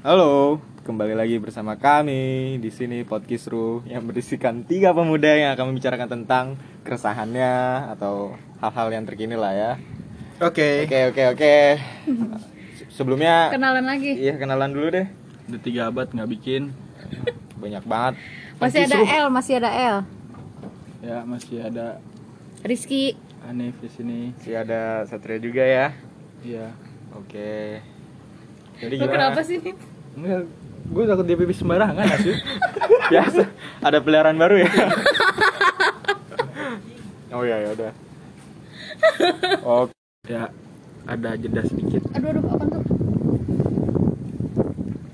Halo, kembali lagi bersama kami di sini Podcastru yang berisikan tiga pemuda yang akan membicarakan tentang keresahannya atau hal-hal yang terkini lah ya. Oke. Oke oke oke. Se- Sebelumnya, Kenalan lagi. iya kenalan dulu deh. Udah tiga abad nggak bikin. Banyak banget. Masih ada. L, masih ada L. Ya masih ada Rizky. Hanif di sini. Masih ada Satria juga ya. Iya. Oke. Jadi Lu kenapa sih? Enggak, gue takut dia pipis sembarangan sih. Biasa. Ada peliharaan baru ya. oh iya ya udah. Oke. ya ada jeda sedikit. Aduh, aduh, apa tuh?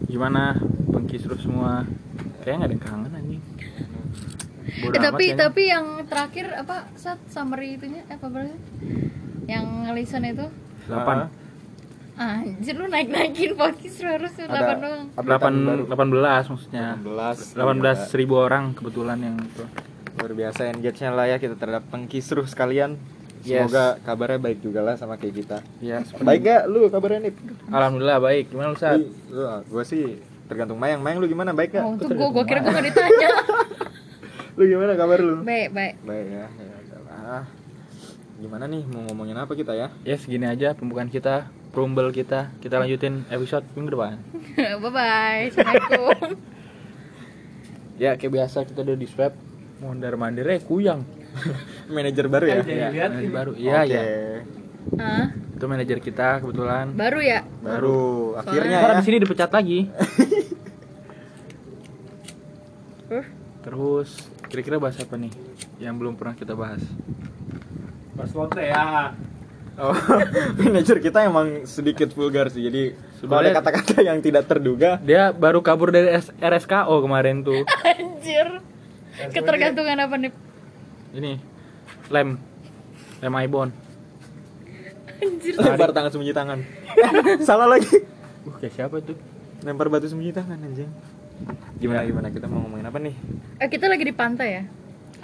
Gimana pengkisruh semua? Kayaknya nggak ada yang kangen anjing. Bodo Eh, tapi kayaknya. tapi yang terakhir apa saat summary itunya eh, apa berarti? Yang listen itu delapan. Anjir lu naik-naikin podcast lu harus Ada 8 doang. updatean Delapan baru. delapan belas maksudnya. 18 Delapan belas Gila. ribu orang kebetulan yang itu. luar biasa engage-nya lah ya kita terhadap pengkisruh sekalian Yes. semoga kabarnya baik juga lah sama kayak kita Ya. baik gak lu kabarnya nih Alhamdulillah baik. Gimana lu saat? gue sih tergantung mayang mayang lu gimana baik gak Oh, untuk gua gua kira gua gak ditanya. lu gimana kabar lu baik, baik. baik ya, ya gimana nih mau ngomongin apa kita ya Ya segini aja pembukaan kita, perumbel kita. Kita lanjutin episode minggu depan. bye bye. Assalamualaikum. Ya kayak biasa kita udah di swab mondar mandir eh kuyang. manajer baru ya Ya, manajer baru. Iya ya. Itu manajer kita kebetulan. Baru ya? baru akhirnya Ntar ya abis ini dipecat lagi. Huh? Terus kira-kira bahas apa nih yang belum pernah kita bahas? Pas lotre ya. Oh, manajer kita emang sedikit vulgar sih. Jadi ada Sebenarnya- kata-kata yang tidak terduga, Dia baru kabur dari RSKO kemarin tuh. Anjir. Ketergantungan apa nih? Ini lem lem ibon. Anjir. lempar tangan sembunyi tangan. Salah lagi. Uh, kayak siapa tuh? Lempar batu sembunyi tangan anjing. Gimana gimana kita mau ngomongin apa nih? Eh, kita lagi di pantai ya?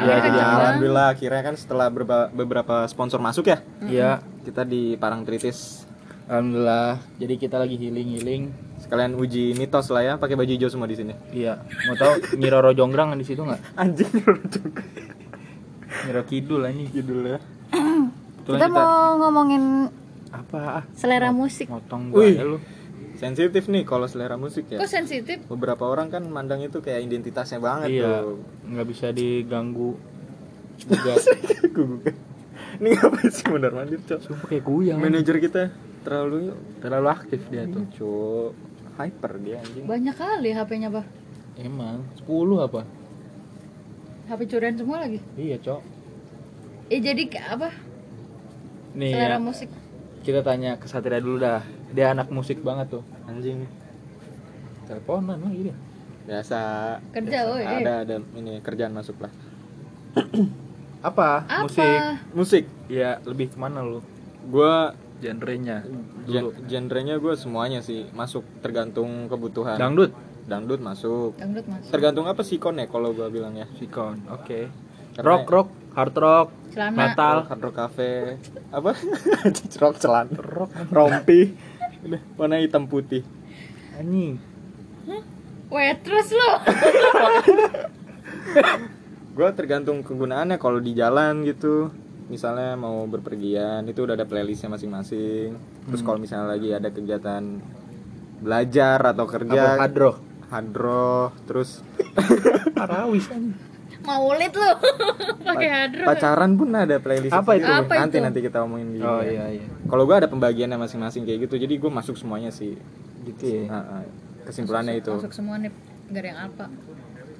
Iya, kenceng banget. alhamdulillah akhirnya kan setelah berba- beberapa sponsor masuk ya, Iya, kita di Parangtritis alhamdulillah. Jadi kita lagi healing-healing. sekalian uji mitos lah ya, pakai baju hijau semua di sini. Iya, mau tahu Nyiroro Jonggrang di situ nggak? Anjing juga Nyiro Kidul ini. judulnya. Kita mau ngomongin apa? Selera musik. Motong Wih. gua lu. Sensitif nih kalau selera musik ya. Kok sensitif? Beberapa orang kan mandang itu kayak identitasnya banget Iya, tuh. nggak bisa diganggu. Juga. Ini ngapain sih mondar mandir, Cok? Sumpah kayak kuyang. Manajer kita terlalu terlalu aktif dia tuh. Cok. Hyper dia anjing. Banyak kali HP-nya, Bah. Emang 10 apa? HP curian semua lagi. Iya, Cok. Eh jadi apa? Nih selera ya, musik. kita tanya ke Satria dulu dah. Dia anak musik banget tuh. Anjing. Teleponan lagi dia. Biasa. Kerja, biasa. woy. Ada ada ini kerjaan masuk lah. Apa? Apa? Musik. Musik. Ya, lebih ke mana lu? Gua Genrenya. gen- Dulu. genrenya gue semuanya sih masuk tergantung kebutuhan. Dangdut. Dangdut masuk. Dangdut masuk. Tergantung apa sih kon ya kalau gua bilang ya. Sikon. Oke. Karena- Rock, rock, hard rock, Celana. metal. Hard Rock Cafe apa? Rock celana. Rock Rompi. Udah, warna hitam putih. anjing. Wait, terus lu. Gua tergantung kegunaannya kalau di jalan gitu. Misalnya mau berpergian itu udah ada playlistnya masing-masing. Terus Hmm. kalau misalnya lagi ada kegiatan belajar atau Apa kerja hard rock? hadroh terus Parawis anjing. Maulit lu. Pakai hadro. pacaran pun ada playlist Apa itu? Apa nanti itu? nanti kita omongin di Oh iya iya. kalau gua ada pembagiannya masing-masing kayak gitu jadi gue masuk semuanya sih Gitu ya. Nah, ah, kesimpulannya itu Masuk semua nih. Gak ada yang apa.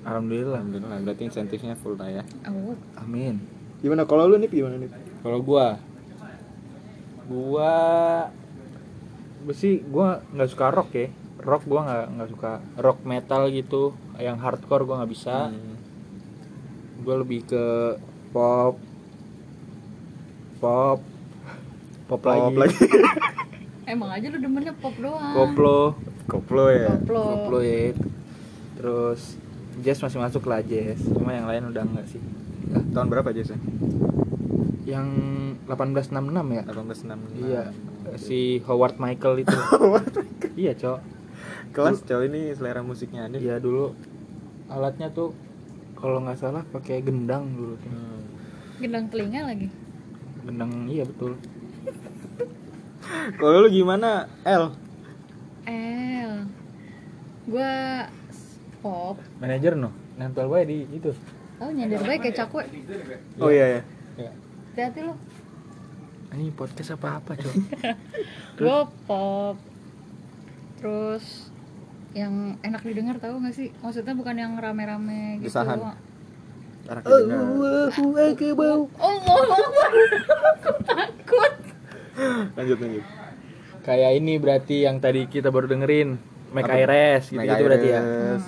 Alhamdulillah. Alhamdulillah berarti insentifnya full lah ya Oh. Amin. gimana kalau lu nih gimana nih Kalau gua gua gua sih gua nggak suka rock ya. Rock gua nggak nggak suka rock metal gitu. Yang hardcore gua nggak bisa. Hmm. Gua lebih ke pop pop pop, lagi, Pop lagi Emang aja lu demennya pop doang. koplo koplo ya Koplo. koplo ya terus jazz masih masuk lah jazz. Cuma yang lain udah enggak sih. Tahun berapa sih yang 1866 ya? 1866 iya si Howard Michael itu. Iya cok. Kelas cowok ini selera musiknya ada Iya dulu alatnya tuh kalau nggak salah pakai gendang dulu tuh. Hmm. gendang telinga lagi. Gendang iya betul. kalau lu gimana El? El. Gua pop Manajer no, nempel bae di itu. oh nyender baik kayak cakwe oh iya ya Ya. hati-hati lo Ini podcast apa apa cok? gue pop terus yang enak didengar tahu nggak sih maksudnya bukan yang rame-rame gitu Desahan. doang. Anak didengar. Allah Akbar. takut lanjut lanjut Kayak ini berarti yang tadi kita baru dengerin, Make Apa? Iris gitu, gitu berarti ya. Iris.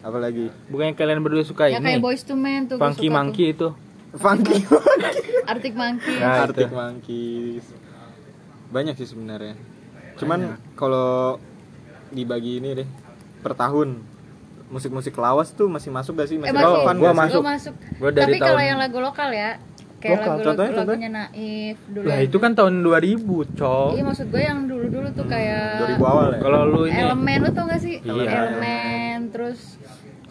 Apa lagi Bukan yang kalian berdua suka ya ini? kayak boys to men tuh Funky suka Monkey itu. funky tuh. Arctic Monkey Nah, Arctic itu. Monkeys banyak sih sebenarnya cuman kalau dibagi ini deh per tahun musik-musik lawas tuh masih masuk gak sih masih eh masih relevan gua masuk. Gua masuk Gua dari tapi kalau tahun- yang lagu lokal ya kayak Lokal, lagu contohnya, lagu contohnya? Naif dulu Lah itu kan tahun 2000, cok. iya maksud gue yang dulu dulu tuh kayak 2000 awal ya Kalau lu ini elemen lu tau gak sih Iya. elemen terus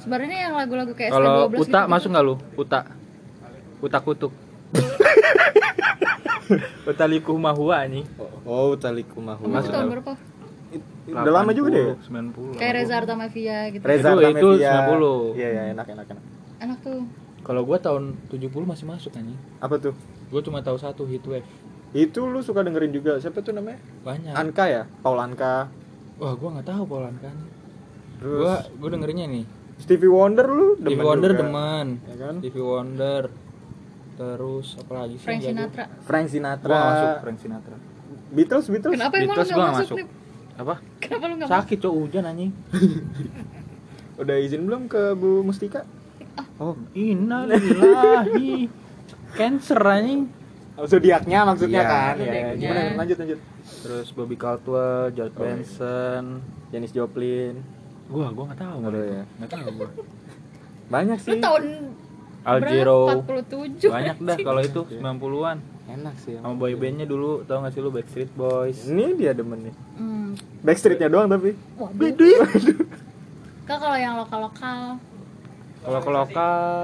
sebenarnya yang lagu-lagu kayak kalau ST12 Uta gitu, masuk nggak lu? Uta. Uta kutuk. Uta liku mahua nih. oh Talikumah Emang itu tahun berapa? udah lama juga deh 90. Kayak Reza Artamevia gitu Reza Itu- itu Artamevia. 90. iya iya enak enak enak enak tuh Kalau gua tahun 70 masih masuk anjing. apa tuh Gua cuma tahu satu hit wave. itu lu suka dengerin juga siapa tuh namanya Banyak. Anka ya Paul Anka Wah, gua nggak tahu Polan kan. terus Gua gua dengerinnya nih. Stevie Wonder lu demen Stevie Wonder juga. demen. ya kan Stevie Wonder. Terus apa lagi sih? Frank jago? Sinatra Frank Gua Sinatra nggak masuk Frank Sinatra. Beatles Beatles kenapa emang lu Beatles gak gua masuk, masuk. Apa? kenapa lu gak masuk Sakit cok hujan anjing. udah izin belum ke Bu Mustika Oh, innalillahi. Cancer anjing. oh, zodiaknya maksudnya Iya, kan ya, zodiaknya. gimana lanjut lanjut Terus Bobby Caldwell, George Oh, iya. Benson. Janis Joplin Gua gua nggak tahu Nggak tahu ya. tahu gua. banyak lu sih tahun Al Giro. berapa? 47 Banyak dah kalau itu Iya. 90-an. enak sih Sama boy bandnya dulu, tau gak sih lu Backstreet Boys? ini dia demen nih hmm. Backstreetnya doang tapi waduh Kak kalau yang lokal-lokal Kalau ke lokal,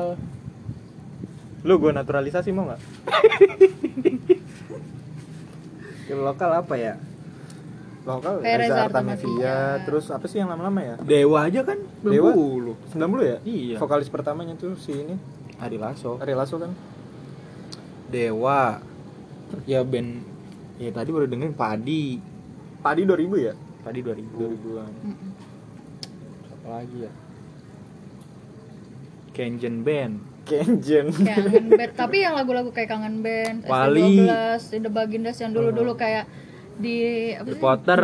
lu gue naturalisasi mau nggak ke lokal apa ya lokal Kayak Reza Reza Artamevia terus apa sih yang lama-lama ya Dewa aja kan Dewa 90. 90 ya Iya. vokalis pertamanya tuh si ini Ari Lasso. Ari Lasso kan Dewa. Ya band ya tadi baru dengerin Padi. Padi 2000 ya Padi 2000. 2000-an Mm-mm. Apa lagi ya? Kenjen Band. Kenjen kangen band tapi yang lagu-lagu kayak kangen band Wali. ST12 The Bagindas yang dulu-dulu kayak di apa The sih Potter.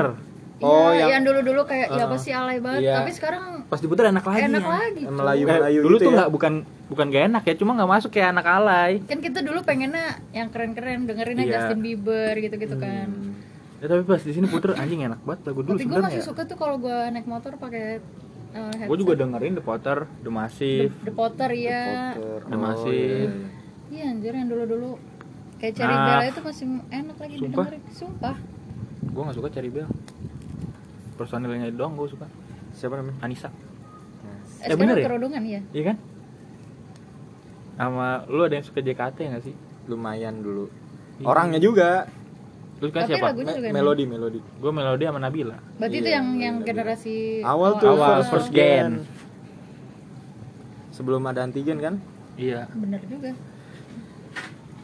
Oh, Iya, yang- yang dulu-dulu kayak ya Uh, apa sih alay banget iya. tapi sekarang Pas diputar enak lagi. enak ya. lagi cuy. Melayu Eh, Melayu dulu gitu tuh ya. nggak bukan bukan gak enak ya, cuma nggak masuk kayak anak alay. kan kita dulu pengennya yang keren-keren dengerinnya Iya. Justin Bieber gitu-gitu kan Ya tapi pas di sini puter anjing enak banget lagu dulu tapi gue masih suka tuh kalau gue naik motor pakai uh, headset. Gue juga dengerin The Potter, The The, Massive. The Potter ya Potter. Ada Oh, masih. iya, iya. iya anjir yang dulu-dulu kayak Cherry Nah. Itu masih enak lagi Sumpah. didengerin sumpah Gue gak suka Cherry Bell. Personilnya doang gue suka. siapa namanya Anissa. eh, Ya, sekarang bener ya? kerodongan ya Iya kan? Sama lu ada yang suka JKT gak sih? lumayan dulu Iya. orangnya juga Lu tapi siapa? Me- melodi melodi Gue Melody sama Nabila. berarti itu Iya, yang yang iya. generasi awal tuh Awal, first, first gen. gen. sebelum ada antigen kan Iya. bener juga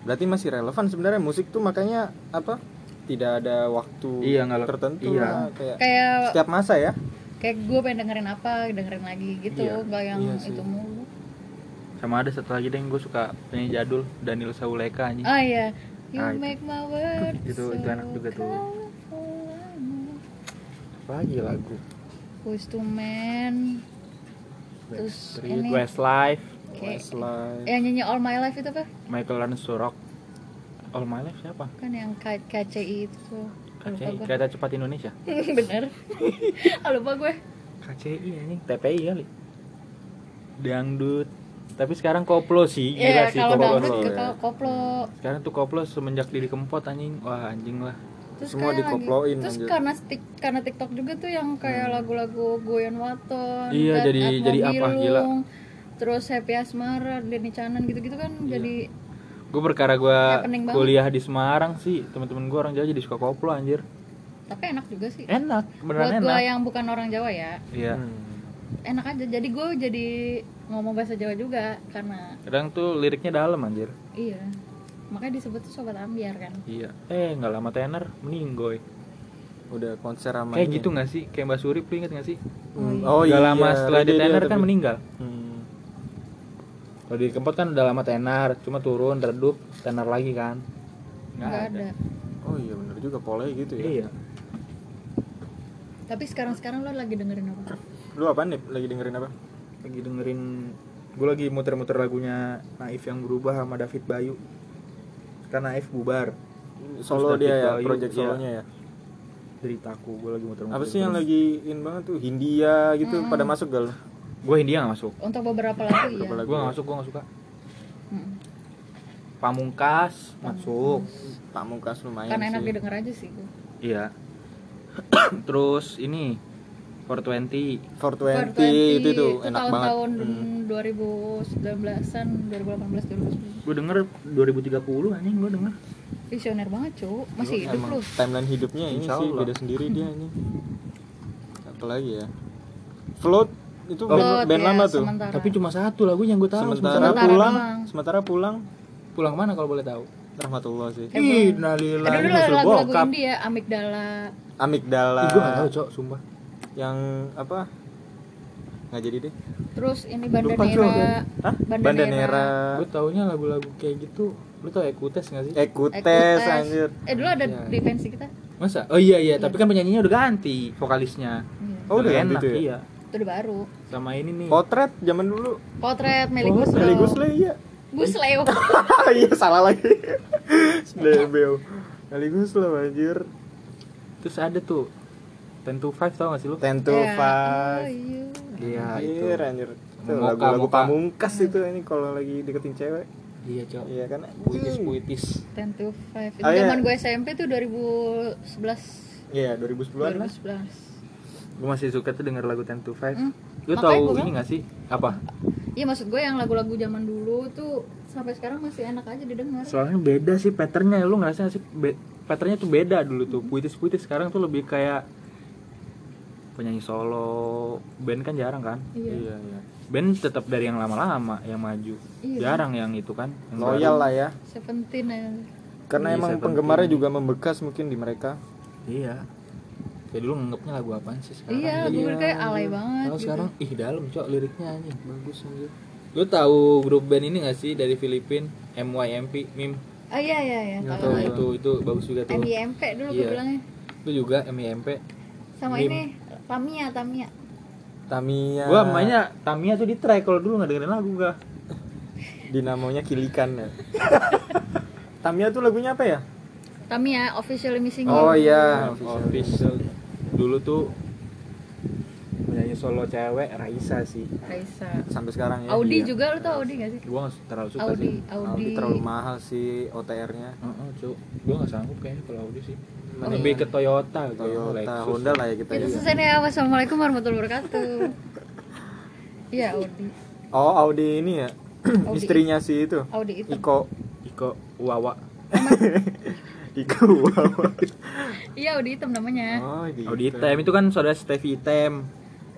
berarti masih relevan sebenarnya musik tuh makanya apa tidak ada waktu Iya, nggak- tertentu iya. lah, kayak kayak setiap masa ya kayak gue pengen dengerin apa dengerin lagi gitu Iya, nggak yang iya sih. itu mulu Sama ada satu lagi deh yang gue suka penyanyi jadul Daniel Sauleka anjing. ah iya you Ah, itu. make my world Itu- itu enak juga tuh. Apa lagi lagu? Boys to Men terus Street, ini Westlife, Westlife yang nyanyi All My Life itu apa Michael Learns to Rock. All My Life siapa? kan yang K- KCI itu tuh KCI, Kereta Cepat Indonesia. bener ah, lupa gue KCI anjing, TPI kali. Dangdut. Tapi sekarang koplo sih, gila Iya sih kalau koplo. dangdut koplo ya. Sekarang tuh koplo semenjak Didi Kempot anjing. Wah, anjing lah. terus Semua dikoploin, lagi, terus anjir. karena tik karena TikTok juga tuh yang kayak lagu-lagu Goyan Waton Iya, jadi- jadi apa, gila. Terus Happy Asmara Denny Canan gitu-gitu kan jadi gue perkara gue kuliah di Semarang sih. Teman-teman gue orang Jawa jadi suka koplo anjir. Tapi enak juga sih. Enak buat beneran gue enak. yang bukan orang Jawa ya. Iya. Hmm. enak aja. Jadi gue jadi ngomong bahasa Jawa juga karena kadang tuh liriknya dalam anjir. Iya. Makanya disebut tuh sobat ambiar kan? Iya. Eh nggak lama tenar meninggoy udah konser sama kayak gitu nggak sih? Kayak Mbak Suri lu inget nggak sih? Hmm. Oh oh Nggak iya. lama setelah dia- dia dia tenar kan bi- meninggal. Hmm. Kalau di Kempot kan udah lama tenar cuma turun redup tenar lagi kan. Nggak ada. oh iya bener juga polanya gitu ya? Iya. Tapi sekarang sekarang lo lagi dengerin apa? Lu apa nih lagi dengerin apa? Lagi dengerin gue lagi muter-muter lagunya Naif yang berubah sama David Bayu. Karena Naif bubar. Solo dia ya Bayu, project iya. solonya ya? Deritaku gue lagi muter-muter apa sih yang lagi in banget tuh? Hindia gitu pada masuk gal gue Hindia gak masuk. Untuk beberapa lagu iya. Beberapa lagu. gue gak masuk gue gak suka. Mm. Pamungkas masuk. Pamungkas. Lumayan kan enak sih. didengar aja sih gue iya. Terus ini 420 420 itu tuh enak banget. Tahun-tahun Hmm. 2019an 2018 2019 gue denger 2030 anjing gue denger. Visioner banget cu masih hidup lu. timeline hidupnya ini Insya sih Allah. beda sendiri dia ini apa lagi ya. Float itu Oh, band, band ya, lama tuh? sementara. tapi cuma satu lagunya yang gue tahu sementara, Sementara pulang. doang. sementara pulang. Pulang ke mana kalau boleh tahu? Rahmatullah sih. Ih, ada nalila dulu lagu-lagu indie ya amigdala. Amigdala. Ih, gue gak tahu cok sumpah. Yang apa? Nggak jadi deh. Terus ini bandanera Hah? Bandanera. Bandanera gue taunya lagu-lagu kayak gitu. Lu tau Ekutes gak sih? Ekutes Ekutes. anjir. Eh dulu ada Iya. di pensi kita. Masa? Oh iya iya. Tapi kan penyanyinya udah ganti vokalisnya. Iya. Oh, udah ganti enak tuh ya? iya itu udah baru sama ini nih potret zaman dulu potret Meli. Guslow Meli Guslow iya Guslow iya salah lagi Lebeo Meli Guslow anjir terus ada tuh Ten to Five tau gak sih lu? Ten to Ya, five oh, iya. Iya itu Anjir, anjir. Itu Moka, lagu-lagu pamungkas itu ini kalau lagi deketin cewek. Iya cok Iya kan? Puitis puitis Ten to five. Itu Ah, iya. zaman gue SMP tuh 2011 Iya, 2010-an lah. 2011. Gue masih suka tuh denger lagu Ten to Five Hmm, Lu tau ini bilang. gak sih? Apa? Iya maksud gue yang lagu-lagu zaman dulu tuh sampai sekarang masih enak aja didengar. Soalnya beda sih patternnya Lu ngerasa gak sih? Be- patternnya tuh beda dulu tuh Puitis-puitis sekarang tuh lebih kayak Penyanyi solo Band kan jarang kan? Iya. Iya, iya. Band tetap dari yang lama-lama yang maju Iya. Jarang yang itu kan yang Loyal baru. lah ya. Seventeen ya. Karena Iya, emang Seventeen. penggemarnya juga membekas mungkin di mereka. Iya Kayak dulu nganggepnya lagu apaan sih sekarang Iya, lagu Iya, kayak alay banget Kalau gitu. sekarang ih dalam cok liriknya anjing bagus anjir. Lu tahu grup band ini gak sih dari Filipin MYMP Mim? Oh iya iya iya. Tahu. Nah, itu itu bagus juga tuh. MIMP dulu gue Iya. bilangnya. Itu juga MYMP. Sama Mim. ini Tamia Tamia. Tamiya. Gua mainnya Tamiya tuh di track kalau dulu nggak dengerin lagu gua. Dinamonya Kilikan ya. Tamiya tuh lagunya apa ya? Tamia officially missing Oh iya, Official. Dulu tuh penyanyi solo cewek Raisa sih. Raisa. Sampai sekarang ya. Audi Iya. juga lu tau Audi gak sih? Gua gak terlalu suka Audi, sih. Audi. Audi terlalu mahal sih OTR-nya. Heeh, Cuk. Gua gak sanggup kayaknya kalau Audi sih. Oh, Lebih iya. ke Toyota gitu. Toyota, Lexus. Honda lah ya kita Itu ya. selesai nih. Wassalamualaikum warahmatullahi wabarakatuh. Iya Audi. Oh, Audi ini ya. Audi. Istrinya si itu. Audi itu. Iko. Iko Wawa. Wow. Iya Audi hitam namanya. Oh. Audi Item itu kan saudara Stevie Item.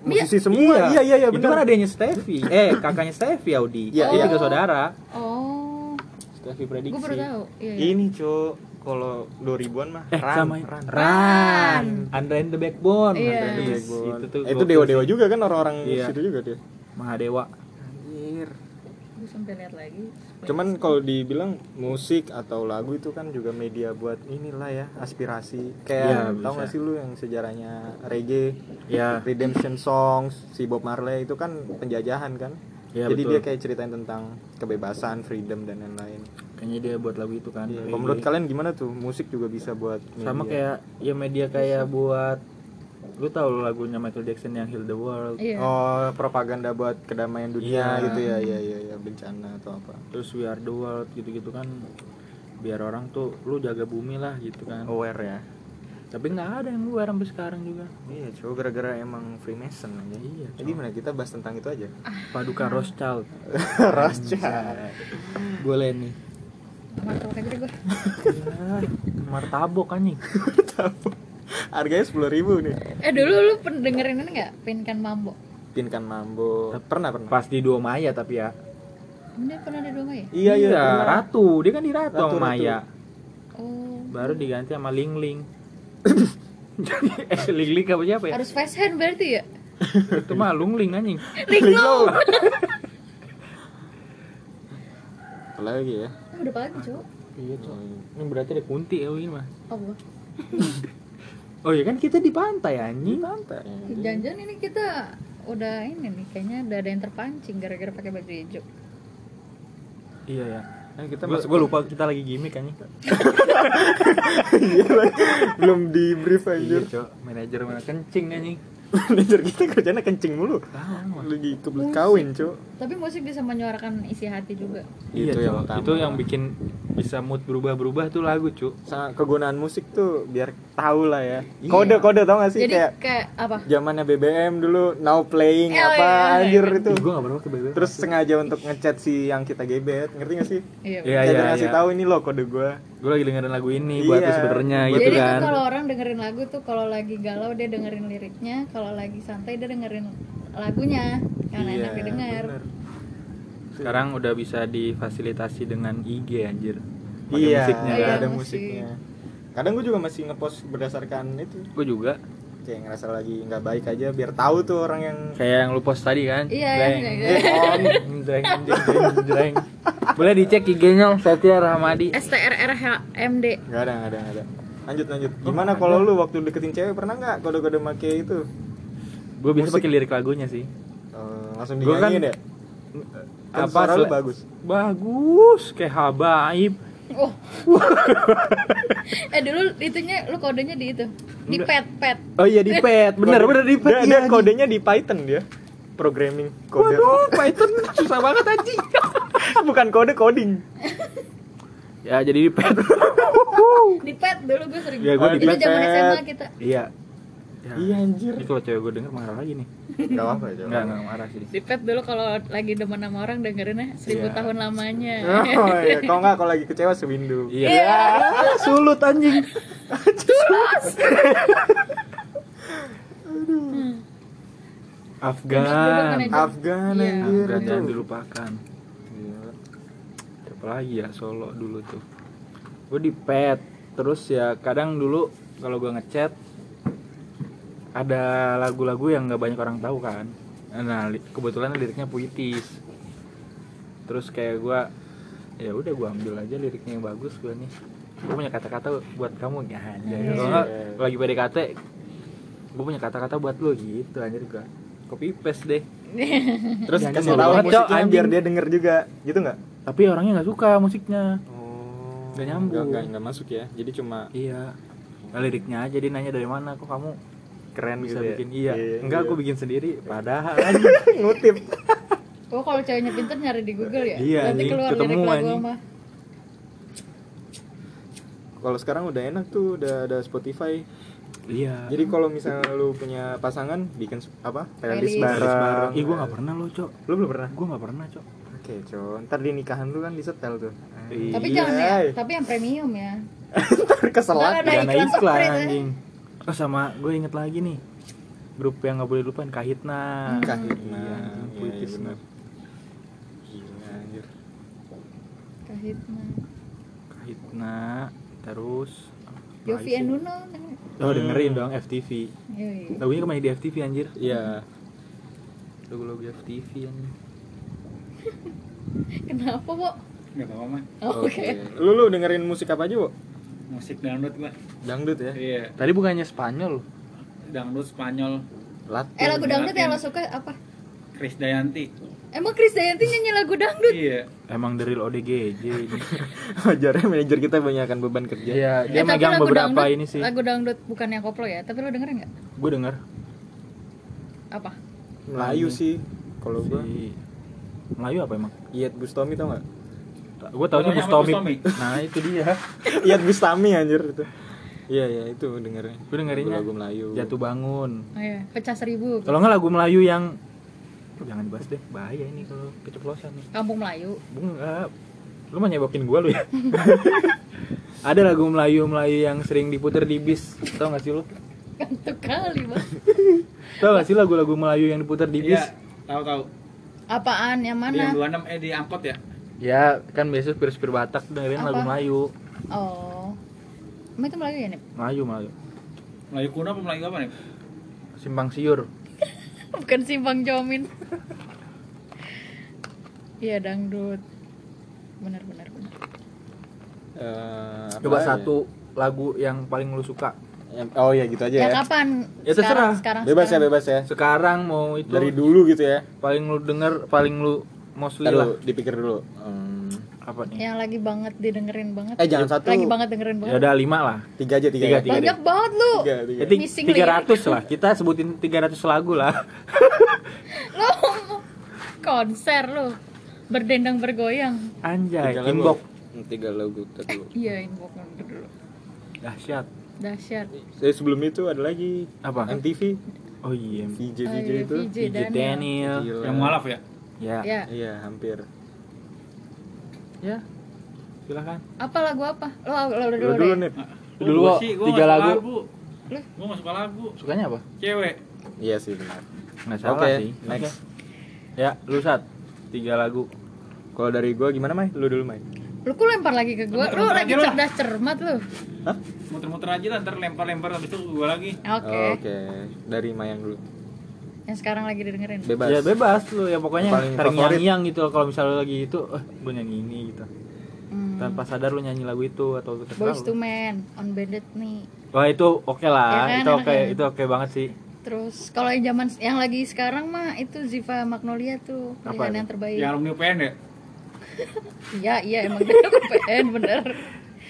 Musisi semua. Iya, iya, iya, Itu benar. kan adanya Stevie. Eh, kakaknya Stevie Audi. Iya, Dia iya. tiga saudara. Oh. Stevie prediksi. Gue baru tahu. Iya. iya. Ini, Cuk. Kalau 2000-an mah Eh, Ran, sama Ran. Ran. Andre and the Backbone. Iya. Andre and the Iya, Backbone. itu, Itu tuh itu gokil dewa-dewa juga kan orang-orang Iya. situ juga dia. Mahadewa. Anjir. Gue sampai lihat lagi. Cuman kalau dibilang musik atau lagu itu kan juga media buat inilah ya, aspirasi. Iya, Kayak bisa. tau gak sih lu yang sejarahnya reggae, Ya. Redemption Songs, si Bob Marley itu kan penjajahan kan. Iya, Jadi betul. dia kayak ceritain tentang kebebasan, freedom dan lain-lain. Kayaknya dia buat lagu itu kan. Iya. Kalau menurut kalian gimana tuh? Musik juga bisa buat sama media. kayak ya media kayak buat lu tahu lagunya Michael Jackson yang Heal the World. Iya. Oh, propaganda buat kedamaian dunia Iya. gitu ya, ya, ya, ya, bencana atau apa. Terus We Are the World gitu-gitu kan biar orang tuh lu jaga bumi lah gitu kan. Aware ya. tapi nggak ada yang luar sampai sekarang juga Iya, coba gara-gara emang Freemason aja. Iya, Jadi gimana kita bahas tentang itu aja? paduka Rothschild Rothschild. boleh nih martabak aja gue ya, martabak anjing Harganya sepuluh ribu nih. eh dulu lu dengerin ini nggak? Pinkan mambo? Pinkan Mambo. Pernah pernah. pas di dua Maya tapi ya. Ini pernah ada dua ya Iya iya. pernah. Ratu. Dia kan di Ratu, Ratu, sama Ratu. Maya. Oh. Baru diganti sama Ling Ling. Jadi eh Ling Ling apa siapa ya? Harus fast hand berarti ya? Itu mah Lung Ling anjing. Linglong Apalagi ya? oh, udah pagi cowok iya cok ini berarti ada kunti ya ini mah. Oh oh iya kan kita di pantai anjing. Pantai. jangan ini kita udah ini nih kayaknya udah ada yang terpancing gara-gara pakai baju hijau. Iya ya. Kan kita gue masuk lupa kita lagi gimmick anjing. Iya, belum di brief iya anjir. cok. Manajer mana kencing anjing. Manajer kita kerjanya kencing mulu. Tahu, Lagi kebelet kawin, Cuk. tapi musik bisa menyuarakan isi hati juga. Iya, Itu yang Cok. itu yang bikin bisa mood berubah-berubah tuh lagu, cu. Sa- kegunaan musik tuh biar tahu lah ya. Iya. Kode-kode tau gak sih jadi kayak kayak apa zamannya BBM dulu now playing Oh, apa iya, iya, anjir iya. itu. Gue gak pernah ke BBM. Terus sengaja untuk ngechat si yang kita gebet, ngerti gak sih? iya Iya, iya, ngasih iya. tahu ini loh kode gua. gue lagi dengerin lagu ini buat Iya. lu sebenarnya Buat gitu jadi kan. kalau orang dengerin lagu tuh kalau lagi galau dia dengerin liriknya kalau lagi santai dia dengerin lagunya yang Iya, enak didengar bener. Sekarang udah bisa difasilitasi dengan IG anjir. Pakai Iya, musiknya Iya, kan. ada musik. musiknya. Kadang gue juga masih ngepost berdasarkan itu, Gue juga kayak ngerasa lagi nggak baik aja biar tahu tuh orang yang kayak yang lu post tadi kan. Iya, Jreng, iya, iya. jreng, jreng. Boleh dicek IG-nya Setia Rahmadi. STRRHMD nggak ada nggak ada nggak ada. Lanjut lanjut. Gimana kalau lu waktu deketin cewek pernah nggak kode-kode make itu? Gue bisa pakai lirik lagunya sih. Eh, langsung Gua kan- dinyanyiin ya? Kan Apa suara lu bagus. Bagus kayak habaib. oh eh dulu itunya lu kodenya di itu di pet pet Oh iya di pet, bener bener di pet. Dia, Iya, dia anjing. kodenya di Python dia. Programming kode. Waduh, Python susah banget anjing. Bukan kode coding. ya jadi di pet. di pet dulu gue sering Ya, gua di itu pet, zaman pet. SMA kita iya. Ya. Iya anjir. Ini kalau cewek gue denger marah lagi nih. Enggak apa-apa ya. Enggak, enggak marah sih. di pet dulu kalau lagi demen sama orang dengerinnya seribu Iya. tahun lamanya Oh iya, kalau enggak kalau lagi kecewa sewindu. Iya. Sulut anjing. Afgan. Afgan Iya. anjir. Afgan jangan dilupakan. Gila. Siapa lagi ya Solo dulu tuh. Gue di pet. Terus ya kadang dulu kalau gue ngechat ada lagu-lagu yang nggak banyak orang tahu kan. Nah li- kebetulan liriknya puitis. Terus kayak gue ya udah gue ambil aja liriknya yang bagus gue nih. Gue punya kata-kata buat kamu ya aja. Iya. Kalau nggak lagi PDKT gue punya kata-kata buat lo gitu anjir gue copy paste deh Terus Jangan kasih mau tahu musiknya biar dia denger juga, gitu nggak? tapi orangnya nggak suka musiknya Oh. Nggak nyambung. Nggak, nggak masuk ya. Jadi cuma Iya. Nah, liriknya aja dia nanya dari mana kok kamu keren bisa gitu ya. bikin iya. Enggak, iya. aku bikin sendiri. Padahal ngutip. oh kalau ceweknya pinter nyari di Google ya Iya, nanti anjing. keluar Ketemu, lagu anjing. Kalau sekarang udah enak tuh, udah ada Spotify. iya. Jadi kalau misalnya lu punya pasangan, bikin apa? Playlist bareng. Ih, gua nggak pernah loh, Cok. Lu belum pernah? Gua nggak pernah, Cok. Oke, Con. Ntar di nikahan lu kan disetel tuh. Iya. tapi jangan ya Iya. tapi yang premium ya Ntar keselak. Ada Dana iklan ya. Oh, sama gue inget lagi nih. Grup yang nggak boleh lupain Kahitna. Kahitna. Iya, Iya, puitis iya. Gila anjir. Kahitna Kahitna terus Yofi and Nuno Oh, dengerin dong FTV. Yoi. Lagunya ke mana di FTV anjir? Iya. Lagu-lagu FTV anjir. kenapa Bo? Gak apa-apa oke Lu lu dengerin musik apa aja, Bu? Musik dangdut gua. Dangdut ya. Iya. Tadi bukannya Spanyol. Dangdut Spanyol. Latin. eh lagu dangdut yang lo suka apa Chris Dayanti. emang Chris Dayanti nyanyi lagu dangdut Iya. Emang dari ODGJ ini. Wajarnya manajer kita banyak beban kerja. Iya, dia Eh, megang beberapa dangdut- ini sih. lagu dangdut bukan yang koplo ya tapi lo dengerin nggak Gue denger apa Melayu sih. Kalau gua si Melayu apa emang? Iyat Bustami tau gak? Gue taunya Pokoknya Bustomi. Bustomi. Nah, itu dia. Iyat Bustami anjir itu. Iya iya itu dengernya. Gue dengerinnya Lagu Melayu. Jatuh bangun. Oh, iya. pecah seribu Kalau nggak lagu Melayu yang Oh, jangan dibahas deh, bahaya ini kalau keceplosan nih. kampung Melayu Bung enggak. Lu mah nyebokin gua lu ya. Ada lagu Melayu-Melayu yang sering diputer di bis. Tau gak sih lu? gantuk kali bang Tau gak sih lagu-lagu Melayu yang diputer di bis? Iya, tahu tahu. apaan yang Di yang mana 26 eh di angkot ya. Ya, kan biasa supir-supir Batak dengerin lagu Apa? Melayu. oh Emang itu Melayu ya nih Melayu, Melayu. Melayu kuno apa Melayu apa nih? Simpang siur. bukan simpang jomin iya dangdut benar benar benar Eh, apa Coba lagi? satu lagu yang paling lu suka. Yang- Oh ya gitu aja ya ya. kapan Ya, terserah. sekarang Bebas ya sekarang. bebas ya. Sekarang mau itu Dari dulu gitu ya. paling lu denger, paling lu mostly Ntar lah. lu dipikir dulu. Hmm. Apa nih? yang lagi banget didengerin banget Eh jangan satu. lagi banget dengerin Ya banget udah lima lah. Tiga aja tiga. Tiga, ya. tiga. banyak banget lu Tiga, tiga. Jadi Missing 300 lah. Kita sebutin 300 lagu lah. lu konser lu berdendang bergoyang Anjay, Tiga inbox. Hmm, Tiga lagu dulu. iya inbox dulu Dahsyat. dahsyat Eh, sebelum itu ada lagi Apa? MTV, Oh iya. VJ Oh, VJ iya, itu. VJ DJ Daniel. Daniel. Yang mualaf ya? Ya. ya Iya hampir. Ya. Silakan. apa lagu apa lo lo Dulu dulu, dulu nih. Dulu, gua sih, gua tiga suka lagu. Lu? Gua gak suka lagu. Sukanya apa? Cewek. Iya sih benar. Nggak salah Oke, sih. next. Oke. Ya, lu saat tiga lagu. Kalau dari gua gimana Mai? Lu dulu Mai. lu kok lempar lagi ke gua lu lagi cerdas cermat lu Hah? Muter-muter aja lah, ntar lempar-lempar habis itu gua lagi. oke Oh, Oke, dari Mayang dulu. Yang sekarang lagi didengerin Bebas. Ya bebas lu ya pokoknya Paling sering nyanyi yang gitu kalau misalnya lagi itu eh gue nyanyi ini gitu. Hmm. Tanpa sadar lu nyanyi lagu itu atau terserah Boys to Men on Bandit nih Wah itu oke lah, Ya kan, itu oke, enak ya? itu oke banget sih. Terus kalau yang zaman yang lagi sekarang mah itu Ziva Magnolia tuh Apa pilihan yang terbaik. Yang alumni UPN ya? Iya iya emang dia PN bener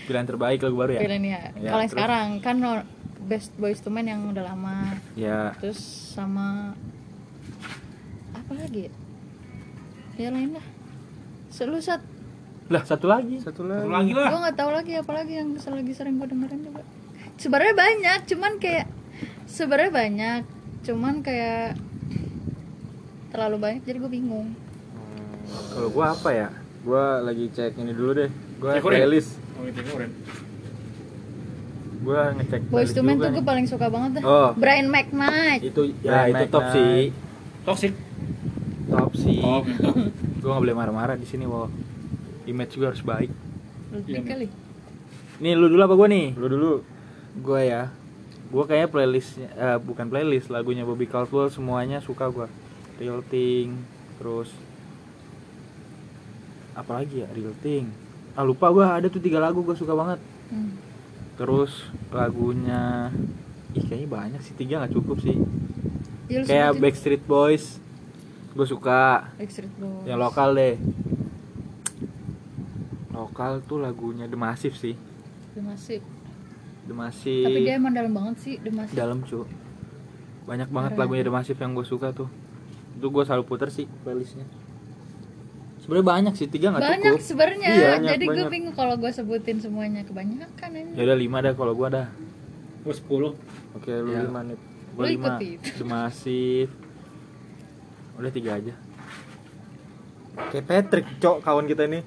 Pilihan terbaik lagu baru ya. pilihannya. Ya, kalau yang terus? sekarang kan Best Boys to Men yang udah lama. Ya, Terus sama apa lagi ya? Lain lah. Selusat. lah satu lagi. Satu Satu lagi. lagi lah. Gue nggak tahu lagi apa lagi yang lagi sering gue dengerin juga. Sebenarnya banyak, cuman kayak sebenarnya banyak, cuman kayak terlalu banyak jadi gue bingung. Kalau gua apa ya? Gua lagi cek ini dulu deh. Urin. playlist. Oh, Gua ngecek Boys playlist to Men tuh gue paling suka banget dah. Oh. Brian McKnight. Itu Brian ya itu top sih. Toxic. Top sih. Oh, Gua nggak boleh marah-marah di sini, wow. Image juga harus baik. Iya, kali. Nih lu dulu apa gua nih? Lu dulu. Gue ya, gue kayaknya playlistnya, eh, bukan playlist, lagunya Bobby Caldwell semuanya suka gue. Real Thing, terus apalagi ya Real Thing. Ah lupa gue ada tuh tiga lagu gue suka banget. Hmm. Terus lagunya, ih kayaknya banyak sih tiga nggak cukup sih. Ya, Kayak. Backstreet Boys, gue suka. Backstreet Boys. Yang lokal deh. Lokal tuh lagunya The Massive sih. The Massive. The Massive. Tapi dia emang dalam banget sih The Massive. dalam cu banyak banget Keren. lagunya The Massive yang gue suka tuh itu gue selalu puter sih playlistnya sebenarnya banyak sih tiga nggak banyak cukup sebenarnya. Iya, banyak, Jadi gue banyak. bingung kalau gue sebutin semuanya kebanyakan ini. ya udah lima dah kalau gue dah Gua 10. Oke, lu Ya. lima nih. gue Lu lima Massive udah tiga aja Kayak Patrick, cok kawan kita ini.